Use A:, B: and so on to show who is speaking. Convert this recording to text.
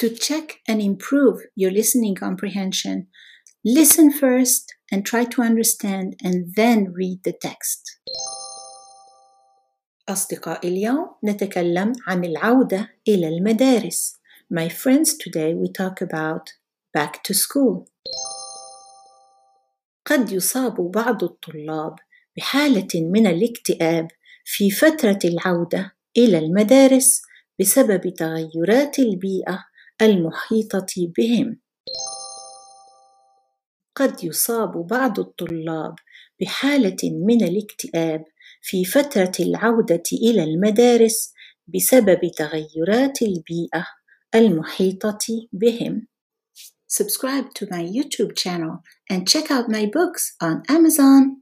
A: To check and improve your listening comprehension, listen first and try to understand and then read the text. أصدقائي اليوم نتكلم عن العودة إلى المدارس. My friends, today we talk about back to school. قد يصاب بعض الطلاب بحالة من الاكتئاب في فترة العودة إلى المدارس بسبب تغيرات البيئة المحيطة بهم. قد يصاب بعض الطلاب بحالة من الاكتئاب في فترة العودة إلى المدارس بسبب تغيرات البيئة المحيطة بهم. Subscribe to my YouTube channel and check out my books on Amazon.